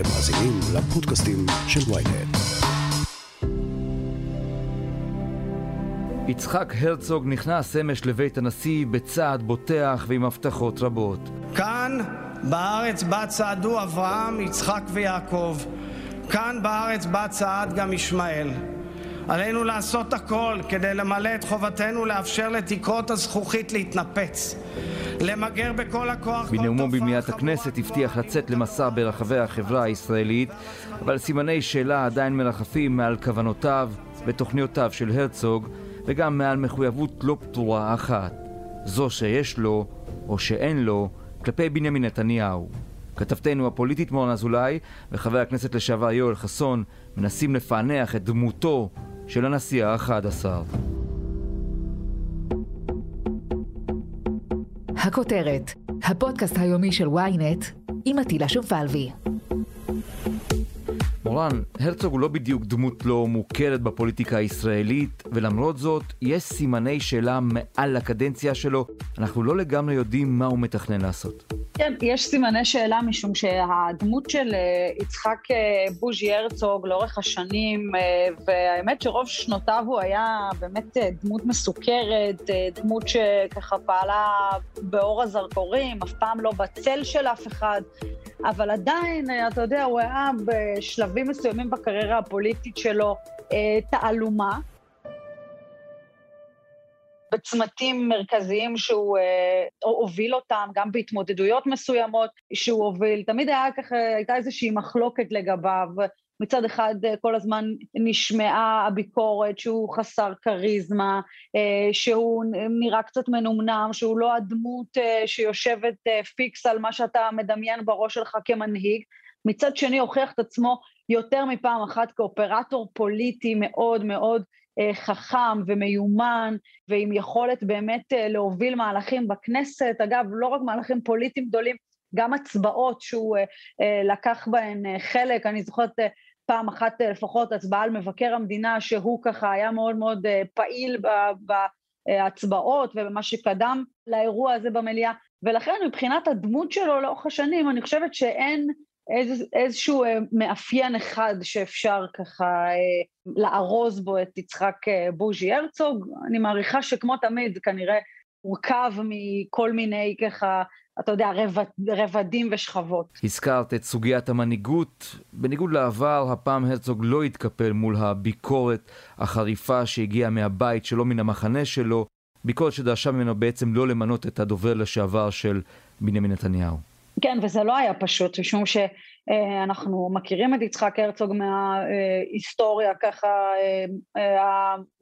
אתם מאזינים לפודקאסטים של ויינט. יצחק הרצוג נכנס אמש לבית הנשיא בצעד בוטח ועם הבטחות רבות. כאן, בארץ בה צעדו אברהם, יצחק ויעקב. כאן בארץ בה צעד גם ישמעאל. עלינו לעשות הכל כדי למלא את חובתנו לאפשר לתקרות הזכוכית להתנפץ. למגר בכל הכוח... בנאומו במליאת הכנסת הבטיח לצאת למסע ברחבי החברה הישראלית, אבל סימני שאלה עדיין מרחפים מעל כוונותיו ותוכניותיו של הרצוג, וגם מעל מחויבות לא פתורה אחת, זו שיש לו או שאין לו כלפי בנימין נתניהו. כתבתנו הפוליטית מורן אזולאי וחבר הכנסת לשעבר יואל חסון מנסים לפענח את דמותו של הנשיא האחד עשר. הכותרת, הפודקאסט היומי של ynet עם עטילה שומפלבי. מורן, הרצוג הוא לא בדיוק דמות לא מוכרת בפוליטיקה הישראלית, ולמרות זאת, יש סימני שאלה מעל לקדנציה שלו. אנחנו לא לגמרי יודעים מה הוא מתכנן לעשות. כן, יש סימני שאלה משום שהדמות של אה, יצחק אה, בוז'י הרצוג לאורך השנים, אה, והאמת שרוב שנותיו הוא היה באמת דמות מסוכרת, דמות שככה פעלה באור הזרקורים, אף פעם לא בצל של אף אחד, אבל עדיין, אתה יודע, הוא היה בשלבים מסוימים בקריירה הפוליטית שלו תעלומה. בצמתים מרכזיים שהוא אה, הוביל אותם, גם בהתמודדויות מסוימות שהוא הוביל. תמיד היה ככה, הייתה איזושהי מחלוקת לגביו. מצד אחד אה, כל הזמן נשמעה הביקורת שהוא חסר כריזמה, אה, שהוא נראה קצת מנומנם, שהוא לא הדמות אה, שיושבת פיקס על מה שאתה מדמיין בראש שלך כמנהיג. מצד שני הוכיח את עצמו יותר מפעם אחת כאופרטור פוליטי מאוד מאוד חכם ומיומן ועם יכולת באמת אה, להוביל מהלכים בכנסת, אגב לא רק מהלכים פוליטיים גדולים, גם הצבעות שהוא אה, לקח בהן חלק, אני זוכרת פעם אחת לפחות הצבעה על מבקר המדינה שהוא ככה היה מאוד מאוד פעיל בהצבעות ובמה שקדם לאירוע הזה במליאה. ולכן מבחינת הדמות שלו לאורך השנים אני חושבת שאין איז, איזשהו אה, מאפיין אחד שאפשר ככה אה, לארוז בו את יצחק אה, בוז'י הרצוג. אני מעריכה שכמו תמיד כנראה מורכב מכל מיני ככה, אתה יודע, רבד, רבדים ושכבות. הזכרת את סוגיית המנהיגות. בניגוד לעבר, הפעם הרצוג לא התקפל מול הביקורת החריפה שהגיעה מהבית שלו, מן המחנה שלו. ביקורת שדרשה ממנו בעצם לא למנות את הדובר לשעבר של בנימין נתניהו. כן, וזה לא היה פשוט, משום שאנחנו מכירים את יצחק הרצוג מההיסטוריה ככה אה,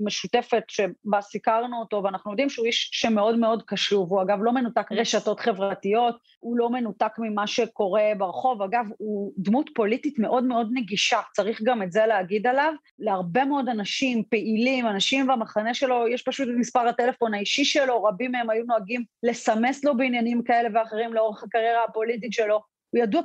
המשותפת שבה סיקרנו אותו, ואנחנו יודעים שהוא איש שמאוד מאוד קשוב, הוא אגב לא מנותק רשתות חברתיות, הוא לא מנותק ממה שקורה ברחוב, אגב, הוא דמות פוליטית מאוד מאוד נגישה, צריך גם את זה להגיד עליו, להרבה מאוד אנשים, פעילים, אנשים במחנה שלו, יש פשוט את מספר הטלפון האישי שלו, רבים מהם היו נוהגים לסמס לו בעניינים כאלה ואחרים לאורך הקריירה הפוליטית שלו, הוא ידוע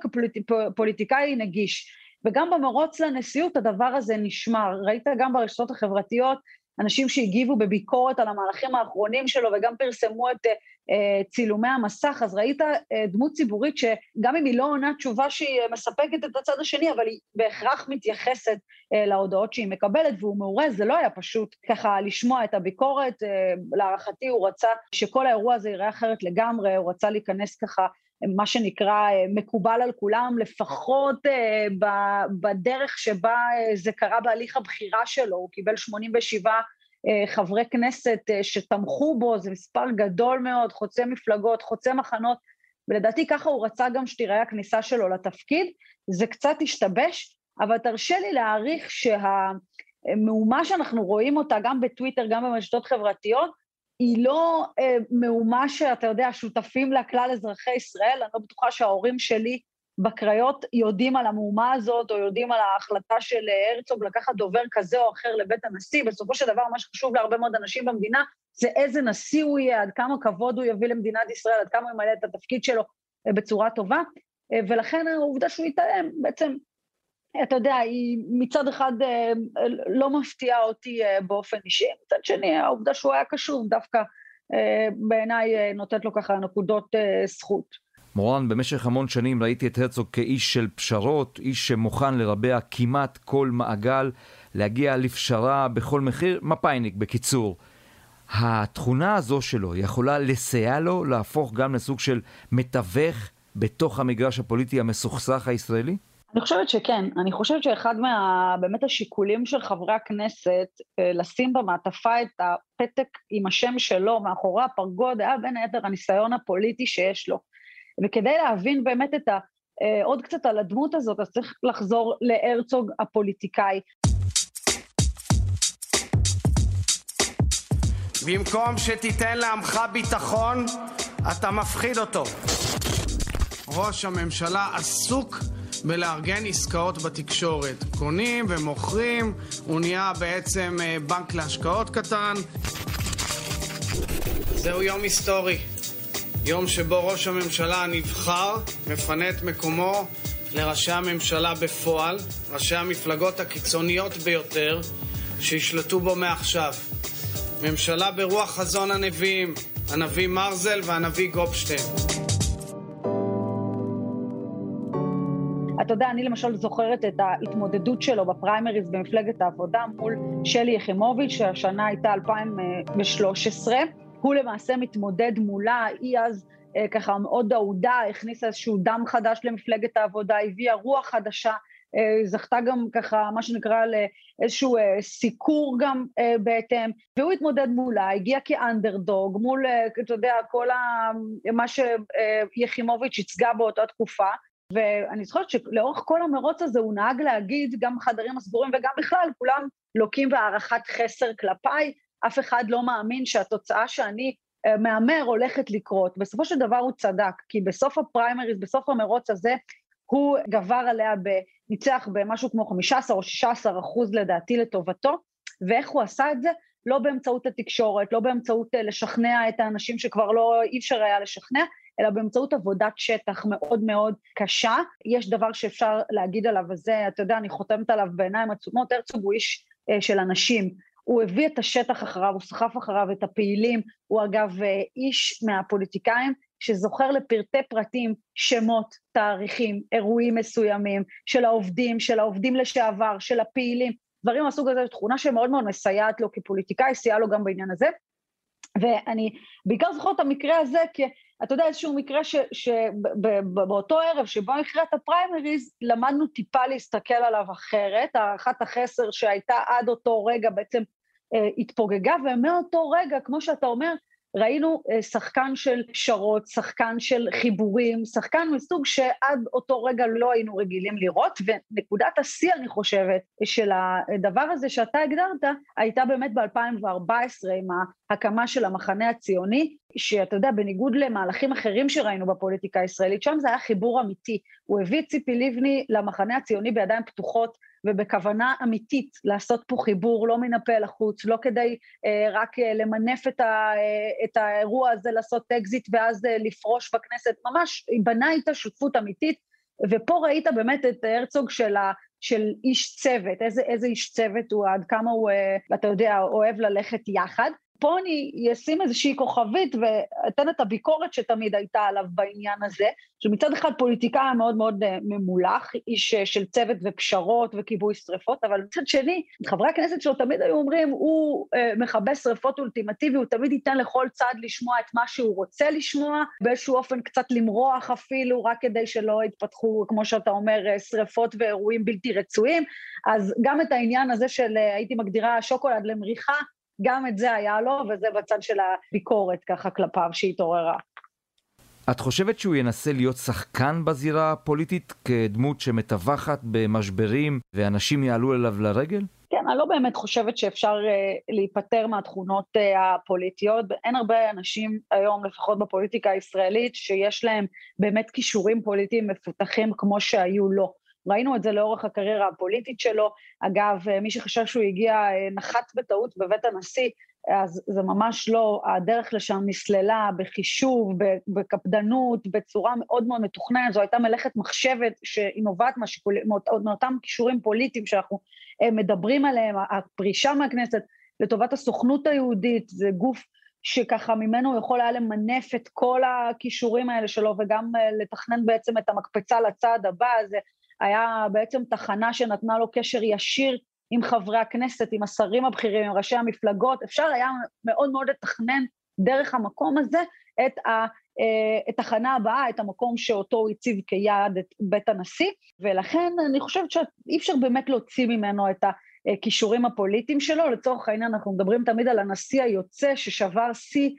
כפוליטיקאי נגיש. וגם במרוץ לנשיאות הדבר הזה נשמר. ראית גם ברשתות החברתיות אנשים שהגיבו בביקורת על המהלכים האחרונים שלו וגם פרסמו את uh, צילומי המסך, אז ראית uh, דמות ציבורית שגם אם היא לא עונה תשובה שהיא מספקת את הצד השני, אבל היא בהכרח מתייחסת uh, להודעות שהיא מקבלת, והוא מעורה, זה לא היה פשוט ככה לשמוע את הביקורת. להערכתי הוא רצה שכל האירוע הזה ייראה אחרת לגמרי, הוא רצה להיכנס ככה מה שנקרא מקובל על כולם, לפחות בדרך שבה זה קרה בהליך הבחירה שלו, הוא קיבל 87 חברי כנסת שתמכו בו, זה מספר גדול מאוד, חוצה מפלגות, חוצה מחנות, ולדעתי ככה הוא רצה גם שתיראה הכניסה שלו לתפקיד, זה קצת השתבש, אבל תרשה לי להעריך שהמהומה שאנחנו רואים אותה גם בטוויטר, גם ברשתות חברתיות, היא לא אה, מהומה שאתה יודע, שותפים לה כלל אזרחי ישראל, אני לא בטוחה שההורים שלי בקריות יודעים על המהומה הזאת, או יודעים על ההחלטה של אה, הרצוג לקחת דובר כזה או אחר לבית הנשיא. בסופו של דבר, מה שחשוב להרבה מאוד אנשים במדינה, זה איזה נשיא הוא יהיה, עד כמה כבוד הוא יביא למדינת ישראל, עד כמה הוא ימלא את התפקיד שלו אה, בצורה טובה. אה, ולכן העובדה שהוא יתאם, בעצם אתה יודע, היא מצד אחד לא מפתיעה אותי באופן אישי, מצד שני העובדה שהוא היה קשוב דווקא בעיניי נותנת לו ככה נקודות זכות. מורן, במשך המון שנים ראיתי את הרצוג כאיש של פשרות, איש שמוכן לרבע כמעט כל מעגל, להגיע לפשרה בכל מחיר, מפאיניק בקיצור. התכונה הזו שלו יכולה לסייע לו להפוך גם לסוג של מתווך בתוך המגרש הפוליטי המסוכסך הישראלי? אני חושבת שכן. אני חושבת שאחד מה... באמת השיקולים של חברי הכנסת, אה, לשים במעטפה את הפתק עם השם שלו מאחורי הפרגוד, היה בין היתר הניסיון הפוליטי שיש לו. וכדי להבין באמת את ה... אה, עוד קצת על הדמות הזאת, אז צריך לחזור להרצוג הפוליטיקאי. במקום שתיתן לעמך ביטחון, אתה מפחיד אותו. ראש הממשלה עסוק בלארגן עסקאות בתקשורת. קונים ומוכרים, הוא נהיה בעצם אה, בנק להשקעות קטן. זהו יום היסטורי. יום שבו ראש הממשלה הנבחר מפנה את מקומו לראשי הממשלה בפועל, ראשי המפלגות הקיצוניות ביותר שישלטו בו מעכשיו. ממשלה ברוח חזון הנביאים, הנביא מרזל והנביא גופשטיין. אתה יודע, אני למשל זוכרת את ההתמודדות שלו בפריימריז במפלגת העבודה מול שלי יחימוביץ', שהשנה הייתה 2013. הוא למעשה מתמודד מולה, היא אז אה, ככה מאוד אהודה, הכניסה איזשהו דם חדש למפלגת העבודה, הביאה רוח חדשה, אה, זכתה גם ככה, מה שנקרא, לאיזשהו אה, סיקור גם בהתאם, והוא התמודד מולה, הגיע כאנדרדוג, מול, אתה יודע, כל ה, מה שיחימוביץ' ייצגה באותה תקופה, ואני זוכרת שלאורך כל המרוץ הזה הוא נהג להגיד, גם בחדרים הסגורים וגם בכלל, כולם לוקים בהערכת חסר כלפיי, אף אחד לא מאמין שהתוצאה שאני אה, מהמר הולכת לקרות. בסופו של דבר הוא צדק, כי בסוף הפריימריז, בסוף המרוץ הזה, הוא גבר עליה, ניצח במשהו כמו 15 או 16 אחוז לדעתי לטובתו, ואיך הוא עשה את זה? לא באמצעות התקשורת, לא באמצעות אה, לשכנע את האנשים שכבר לא, אי אפשר היה לשכנע, אלא באמצעות עבודת שטח מאוד מאוד קשה. יש דבר שאפשר להגיד עליו, וזה, אתה יודע, אני חותמת עליו בעיניים עצומות, הרצוג הוא איש אה, של אנשים. הוא הביא את השטח אחריו, הוא סחף אחריו את הפעילים, הוא אגב אה, איש מהפוליטיקאים שזוכר לפרטי פרטים שמות, תאריכים, אירועים מסוימים, של העובדים, של העובדים לשעבר, של הפעילים, דברים מהסוג הזה, תכונה שמאוד מאוד מסייעת לו כפוליטיקאי, סייעה לו גם בעניין הזה. ואני בעיקר זוכרת את המקרה הזה, כי אתה יודע, איזשהו מקרה שבאותו ערב שבו הכריע את הפריימריז, למדנו טיפה להסתכל עליו אחרת, הערכת החסר שהייתה עד אותו רגע בעצם אה, התפוגגה, ומאותו רגע, כמו שאתה אומר, ראינו אה, שחקן של פשרות, שחקן של חיבורים, שחקן מסוג שעד אותו רגע לא היינו רגילים לראות, ונקודת השיא, אני חושבת, של הדבר הזה שאתה הגדרת, הייתה באמת ב-2014 עם ההקמה של המחנה הציוני, שאתה יודע, בניגוד למהלכים אחרים שראינו בפוליטיקה הישראלית, שם זה היה חיבור אמיתי. הוא הביא את ציפי לבני למחנה הציוני בידיים פתוחות, ובכוונה אמיתית לעשות פה חיבור, לא מן הפה לחוץ, לא כדי אה, רק אה, למנף את, ה, אה, את האירוע הזה, לעשות אקזיט ואז אה, לפרוש בכנסת, ממש בנה איתה שותפות אמיתית, ופה ראית באמת את הרצוג של, ה, של איש צוות, איזה, איזה איש צוות הוא, עד כמה הוא, אה, אתה יודע, אוהב ללכת יחד. פה אני אשים איזושהי כוכבית ואתן את הביקורת שתמיד הייתה עליו בעניין הזה, שמצד אחד פוליטיקאי מאוד מאוד אה, ממולח, איש אה, של צוות ופשרות וכיבוי שרפות, אבל מצד שני, חברי הכנסת שלו תמיד היו אומרים, הוא אה, מכבה שרפות אולטימטיבי, הוא תמיד ייתן לכל צד לשמוע את מה שהוא רוצה לשמוע, באיזשהו אופן קצת למרוח אפילו, רק כדי שלא יתפתחו, כמו שאתה אומר, שרפות ואירועים בלתי רצויים. אז גם את העניין הזה של, הייתי מגדירה שוקולד למריחה, גם את זה היה לו, וזה בצד של הביקורת ככה כלפיו שהתעוררה. את חושבת שהוא ינסה להיות שחקן בזירה הפוליטית כדמות שמטווחת במשברים ואנשים יעלו אליו לרגל? כן, אני לא באמת חושבת שאפשר uh, להיפטר מהתכונות uh, הפוליטיות. אין הרבה אנשים היום, לפחות בפוליטיקה הישראלית, שיש להם באמת כישורים פוליטיים מפותחים כמו שהיו לו. ראינו את זה לאורך הקריירה הפוליטית שלו. אגב, מי שחשב שהוא הגיע, אה, נחת בטעות בבית הנשיא, אז זה ממש לא, הדרך לשם נסללה בחישוב, בקפדנות, בצורה מאוד מאוד מתוכננת, זו הייתה מלאכת מחשבת שהיא נובעת מאותם כישורים פוליטיים שאנחנו אה, מדברים עליהם, הפרישה מהכנסת לטובת הסוכנות היהודית, זה גוף שככה ממנו הוא יכול היה למנף את כל הכישורים האלה שלו וגם לתכנן בעצם את המקפצה לצעד הבא, זה היה בעצם תחנה שנתנה לו קשר ישיר עם חברי הכנסת, עם השרים הבכירים, עם ראשי המפלגות, אפשר היה מאוד מאוד לתכנן דרך המקום הזה את התחנה אה, הבאה, את המקום שאותו הוא הציב כיעד את בית הנשיא, ולכן אני חושבת שאי אפשר באמת להוציא ממנו את הכישורים הפוליטיים שלו, לצורך העניין אנחנו מדברים תמיד על הנשיא היוצא ששבר שיא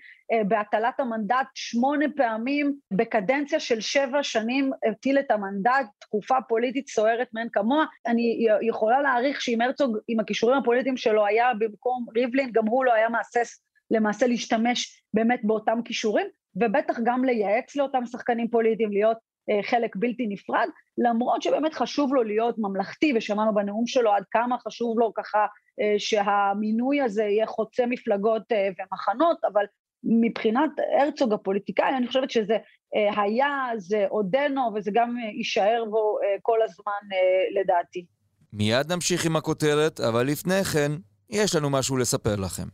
בהטלת המנדט שמונה פעמים בקדנציה של שבע שנים הטיל את המנדט, תקופה פוליטית סוערת מאין כמוה. אני יכולה להעריך שאם הרצוג עם הכישורים הפוליטיים שלו היה במקום ריבלין, גם הוא לא היה מהסס למעשה להשתמש באמת באותם כישורים, ובטח גם לייעץ לאותם שחקנים פוליטיים להיות אה, חלק בלתי נפרד, למרות שבאמת חשוב לו להיות ממלכתי, ושמענו בנאום שלו עד כמה חשוב לו ככה אה, שהמינוי הזה יהיה חוצה מפלגות אה, ומחנות, אבל מבחינת הרצוג הפוליטיקאי, אני חושבת שזה היה, זה עודנו, וזה גם יישאר בו כל הזמן לדעתי. מיד נמשיך עם הכותרת, אבל לפני כן, יש לנו משהו לספר לכם.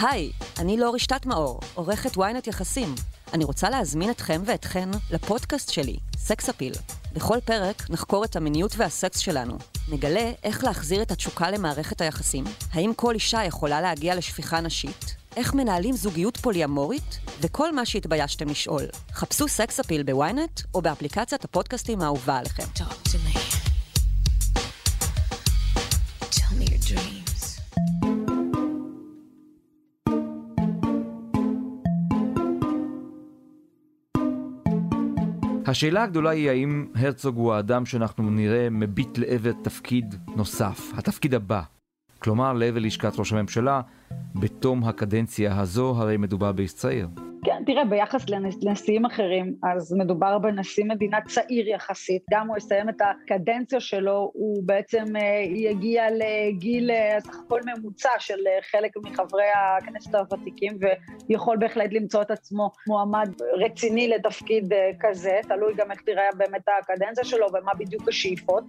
היי, אני לא רשתת מאור, עורכת ynet יחסים. אני רוצה להזמין אתכם ואתכן לפודקאסט שלי, סקס אפיל. בכל פרק נחקור את המיניות והסקס שלנו. נגלה איך להחזיר את התשוקה למערכת היחסים, האם כל אישה יכולה להגיע לשפיכה נשית, איך מנהלים זוגיות פוליאמורית, וכל מה שהתביישתם לשאול. חפשו סקס אפיל בוויינט או באפליקציית הפודקאסטים האהובה עליכם. השאלה הגדולה היא האם הרצוג הוא האדם שאנחנו נראה מביט לעבר תפקיד נוסף, התפקיד הבא. כלומר, לעבר לשכת ראש הממשלה, בתום הקדנציה הזו, הרי מדובר באיש צעיר. כן, תראה, ביחס לנשיאים אחרים, אז מדובר בנשיא מדינה צעיר יחסית. גם הוא יסיים את הקדנציה שלו, הוא בעצם אה, יגיע לגיל אה, סך הכל ממוצע של אה, חלק מחברי הכנסת הוותיקים, ויכול בהחלט למצוא את עצמו מועמד רציני לתפקיד כזה, תלוי גם איך תראה באמת הקדנציה שלו ומה בדיוק השאיפות.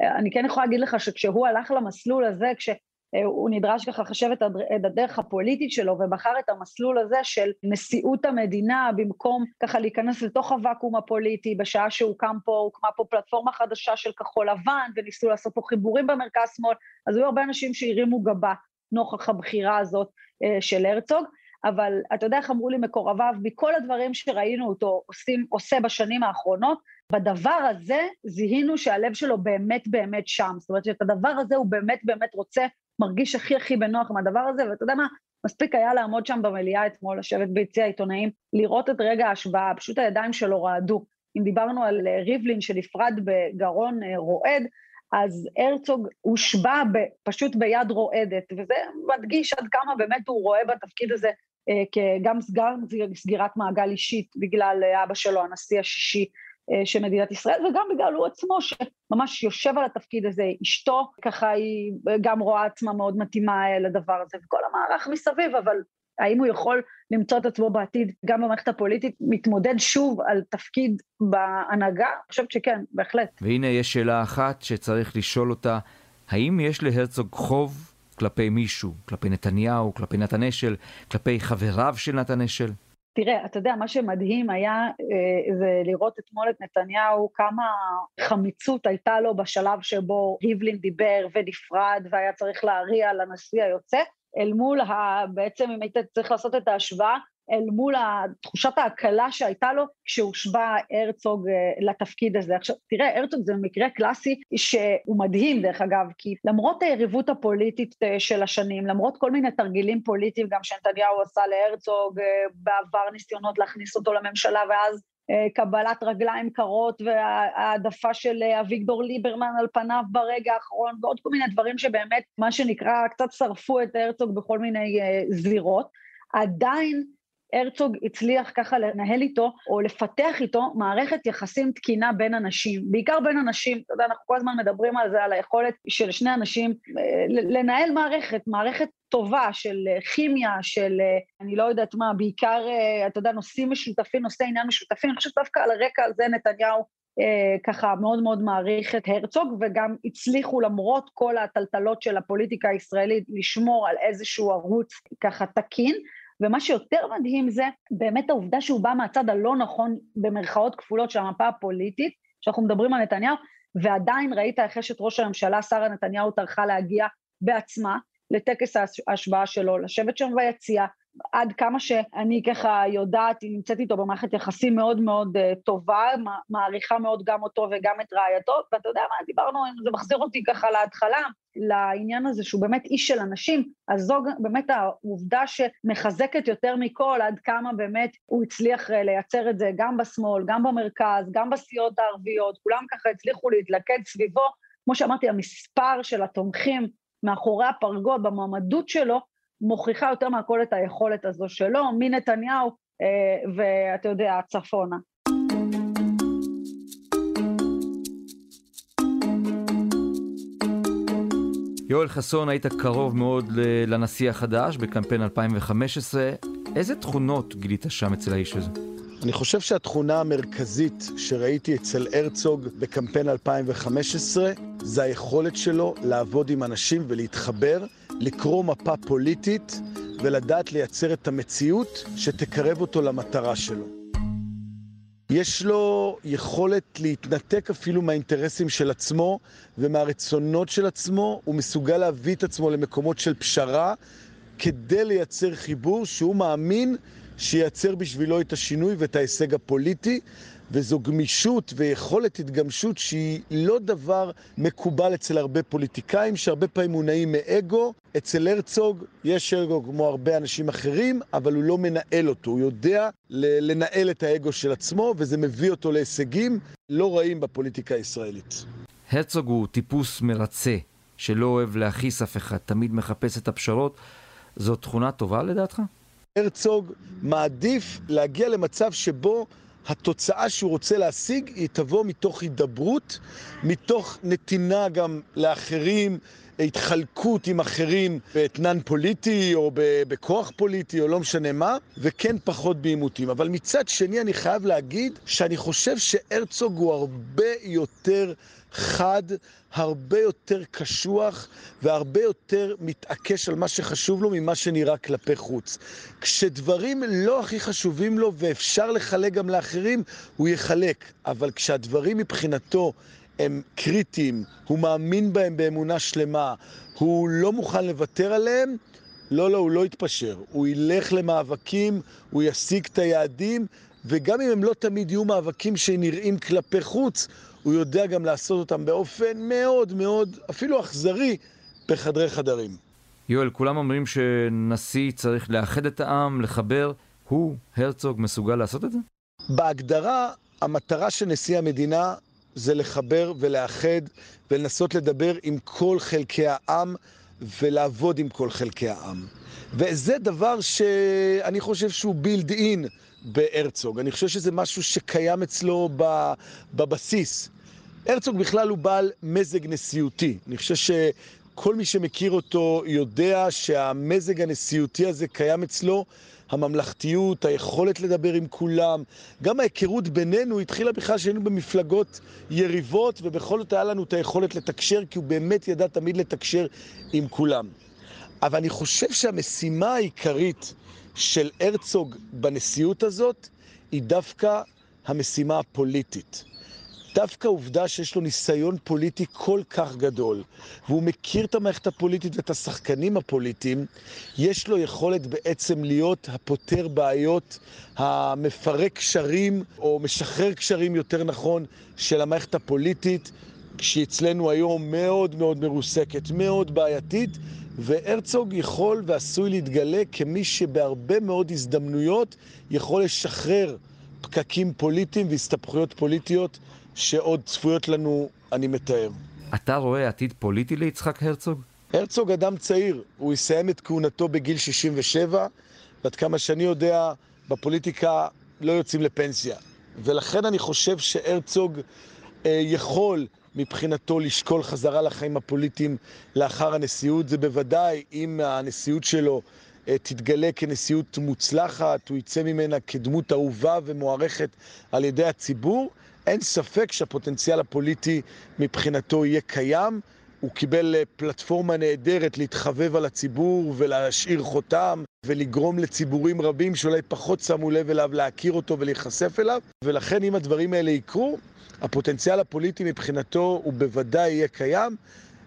אני כן יכולה להגיד לך שכשהוא הלך למסלול הזה, כש... אה, הוא נדרש ככה לחשב את הדרך הפוליטית שלו ובחר את המסלול הזה של נשיאות המדינה במקום ככה להיכנס לתוך הוואקום הפוליטי בשעה שהוקם פה, הוקמה פה פלטפורמה חדשה של כחול לבן וניסו לעשות פה חיבורים במרכז שמאל, אז היו הרבה אנשים שהרימו גבה נוכח הבחירה הזאת אה, של הרצוג, אבל אתה יודע איך אמרו לי מקורביו, מכל הדברים שראינו אותו עושים, עושה בשנים האחרונות, בדבר הזה זיהינו שהלב שלו באמת באמת שם, זאת אומרת שאת הדבר הזה הוא באמת באמת רוצה מרגיש הכי הכי בנוח עם הדבר הזה, ואתה יודע מה, מספיק היה לעמוד שם במליאה אתמול, לשבת ביציע העיתונאים, לראות את רגע ההשוואה, פשוט הידיים שלו רעדו. אם דיברנו על אה, ריבלין שנפרד בגרון אה, רועד, אז הרצוג הושבע פשוט ביד רועדת, וזה מדגיש עד כמה באמת הוא רואה בתפקיד הזה אה, סגר, סגירת מעגל אישית בגלל אבא שלו, הנשיא השישי של מדינת ישראל, וגם בגלל הוא עצמו שממש יושב על התפקיד הזה, אשתו ככה היא גם רואה עצמה מאוד מתאימה אה, לדבר הזה, וכל המערך מסביב, אבל האם הוא יכול למצוא את עצמו בעתיד, גם במערכת הפוליטית, מתמודד שוב על תפקיד בהנהגה? אני חושבת שכן, בהחלט. והנה יש שאלה אחת שצריך לשאול אותה, האם יש להרצוג חוב כלפי מישהו, כלפי נתניהו, כלפי נתן אשל, כלפי חבריו של נתן אשל? תראה, אתה יודע, מה שמדהים היה אה, זה לראות אתמול את נתניהו, כמה חמיצות הייתה לו בשלב שבו ריבלין דיבר ונפרד והיה צריך להריע לנשיא היוצא, אל מול, ה, בעצם אם היית צריך לעשות את ההשוואה, אל מול תחושת ההקלה שהייתה לו כשהושבע הרצוג אה, לתפקיד הזה. עכשיו, תראה, הרצוג זה מקרה קלאסי שהוא מדהים דרך אגב, כי למרות היריבות הפוליטית אה, של השנים, למרות כל מיני תרגילים פוליטיים גם שנתניהו עשה להרצוג, אה, בעבר ניסיונות להכניס אותו לממשלה ואז קבלת רגליים קרות והעדפה של אביגדור ליברמן על פניו ברגע האחרון ועוד כל מיני דברים שבאמת, מה שנקרא, קצת שרפו את הרצוג בכל מיני זירות. עדיין הרצוג הצליח ככה לנהל איתו, או לפתח איתו, מערכת יחסים תקינה בין אנשים, בעיקר בין אנשים, אתה יודע, אנחנו כל הזמן מדברים על זה, על היכולת של שני אנשים אה, לנהל מערכת, מערכת טובה של אה, כימיה, של אה, אני לא יודעת מה, בעיקר, אתה יודע, נושאים משותפים, נושאי עניין משותפים, אני חושבת דווקא על הרקע הזה נתניהו ככה מאוד מאוד מעריך את הרצוג, וגם הצליחו למרות כל הטלטלות של הפוליטיקה הישראלית לשמור על איזשהו ערוץ ככה תקין. ומה שיותר מדהים זה באמת העובדה שהוא בא מהצד הלא נכון במרכאות כפולות של המפה הפוליטית, שאנחנו מדברים על נתניהו, ועדיין ראית איך אשת ראש הממשלה, שרה נתניהו, טרחה להגיע בעצמה לטקס ההשבעה שלו, לשבת שם ביציע, עד כמה שאני ככה יודעת, היא נמצאת איתו במערכת יחסים מאוד מאוד uh, טובה, מעריכה מאוד גם אותו וגם את רעייתו, ואתה יודע מה, דיברנו, זה מחזיר אותי ככה להתחלה, לעניין הזה שהוא באמת איש של אנשים, אז זו באמת העובדה שמחזקת יותר מכל עד כמה באמת הוא הצליח אה, לייצר את זה גם בשמאל, גם במרכז, גם בסיעות הערביות, כולם ככה הצליחו להתלכד סביבו, כמו שאמרתי, המספר של התומכים מאחורי הפרגוד במועמדות שלו, מוכיחה יותר מהכל את היכולת הזו שלו, מנתניהו אה, ואתה יודע, צפונה. יואל חסון, היית קרוב מאוד לנשיא החדש בקמפיין 2015. איזה תכונות גילית שם אצל האיש הזה? אני חושב שהתכונה המרכזית שראיתי אצל הרצוג בקמפיין 2015 זה היכולת שלו לעבוד עם אנשים ולהתחבר, לקרוא מפה פוליטית ולדעת לייצר את המציאות שתקרב אותו למטרה שלו. יש לו יכולת להתנתק אפילו מהאינטרסים של עצמו ומהרצונות של עצמו, הוא מסוגל להביא את עצמו למקומות של פשרה כדי לייצר חיבור שהוא מאמין שייצר בשבילו את השינוי ואת ההישג הפוליטי, וזו גמישות ויכולת התגמשות שהיא לא דבר מקובל אצל הרבה פוליטיקאים, שהרבה פעמים מונעים מאגו. אצל הרצוג יש אגו כמו הרבה אנשים אחרים, אבל הוא לא מנהל אותו. הוא יודע לנהל את האגו של עצמו, וזה מביא אותו להישגים לא רעים בפוליטיקה הישראלית. הרצוג הוא טיפוס מרצה, שלא אוהב להכעיס אף אחד, תמיד מחפש את הפשרות. זו תכונה טובה לדעתך? הרצוג מעדיף להגיע למצב שבו התוצאה שהוא רוצה להשיג היא תבוא מתוך הידברות, מתוך נתינה גם לאחרים, התחלקות עם אחרים באתנן פוליטי או בכוח פוליטי או לא משנה מה, וכן פחות בעימותים. אבל מצד שני אני חייב להגיד שאני חושב שהרצוג הוא הרבה יותר חד, הרבה יותר קשוח והרבה יותר מתעקש על מה שחשוב לו ממה שנראה כלפי חוץ. כשדברים לא הכי חשובים לו ואפשר לחלק גם לאחרים, הוא יחלק. אבל כשהדברים מבחינתו הם קריטיים, הוא מאמין בהם באמונה שלמה, הוא לא מוכן לוותר עליהם, לא, לא, הוא לא יתפשר. הוא ילך למאבקים, הוא ישיג את היעדים, וגם אם הם לא תמיד יהיו מאבקים שנראים כלפי חוץ, הוא יודע גם לעשות אותם באופן מאוד מאוד, אפילו אכזרי, בחדרי חדרים. יואל, כולם אומרים שנשיא צריך לאחד את העם, לחבר. הוא, הרצוג, מסוגל לעשות את זה? בהגדרה, המטרה של נשיא המדינה זה לחבר ולאחד ולנסות לדבר עם כל חלקי העם ולעבוד עם כל חלקי העם. וזה דבר שאני חושב שהוא בילד אין בהרצוג. אני חושב שזה משהו שקיים אצלו בבסיס. הרצוג בכלל הוא בעל מזג נשיאותי. אני חושב שכל מי שמכיר אותו יודע שהמזג הנשיאותי הזה קיים אצלו. הממלכתיות, היכולת לדבר עם כולם, גם ההיכרות בינינו התחילה בכלל שהיינו במפלגות יריבות, ובכל זאת היה לנו את היכולת לתקשר, כי הוא באמת ידע תמיד לתקשר עם כולם. אבל אני חושב שהמשימה העיקרית של הרצוג בנשיאות הזאת היא דווקא המשימה הפוליטית. דווקא העובדה שיש לו ניסיון פוליטי כל כך גדול, והוא מכיר את המערכת הפוליטית ואת השחקנים הפוליטיים, יש לו יכולת בעצם להיות הפותר בעיות, המפרק קשרים, או משחרר קשרים יותר נכון, של המערכת הפוליטית, שאצלנו היום מאוד מאוד מרוסקת, מאוד בעייתית, והרצוג יכול ועשוי להתגלה כמי שבהרבה מאוד הזדמנויות יכול לשחרר פקקים פוליטיים והסתבכויות פוליטיות שעוד צפויות לנו, אני מתאר. אתה רואה עתיד פוליטי ליצחק הרצוג? הרצוג אדם צעיר, הוא יסיים את כהונתו בגיל 67, ועד כמה שאני יודע, בפוליטיקה לא יוצאים לפנסיה. ולכן אני חושב שהרצוג אה, יכול מבחינתו לשקול חזרה לחיים הפוליטיים לאחר הנשיאות. זה בוודאי, אם הנשיאות שלו אה, תתגלה כנשיאות מוצלחת, הוא יצא ממנה כדמות אהובה ומוערכת על ידי הציבור, אין ספק שהפוטנציאל הפוליטי מבחינתו יהיה קיים. הוא קיבל אה, פלטפורמה נהדרת להתחבב על הציבור ולהשאיר חותם ולגרום לציבורים רבים שאולי פחות שמו לב אליו להכיר אותו ולהיחשף אליו ולכן אם הדברים האלה יקרו, הפוטנציאל הפוליטי מבחינתו הוא בוודאי יהיה קיים.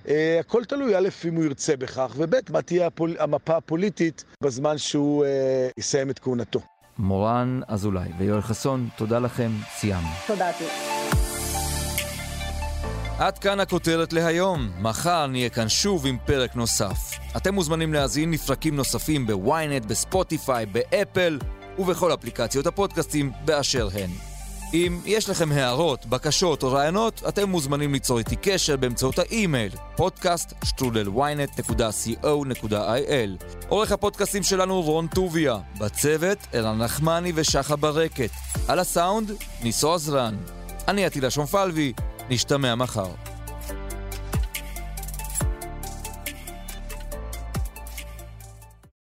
Uh, הכל תלוי, א', אם הוא ירצה בכך, וב', מה תהיה הפול... המפה הפוליטית בזמן שהוא uh, יסיים את כהונתו. מורן אזולאי ויואל חסון, תודה לכם, סיימנו. תודה, תודה. עד כאן הכותרת להיום. מחר נהיה כאן שוב עם פרק נוסף. אתם מוזמנים להאזין לפרקים נוספים בוויינט, בספוטיפיי, באפל ובכל אפליקציות הפודקאסטים באשר הן. אם יש לכם הערות, בקשות או רעיונות, אתם מוזמנים ליצור איתי קשר באמצעות האימייל podcast שטרודלוויינט.co.il עורך הפודקאסטים שלנו רון טוביה, בצוות ערן נחמני ושחה ברקת, על הסאונד ניסו עזרן. אני עטילה שומפלבי, נשתמע מחר.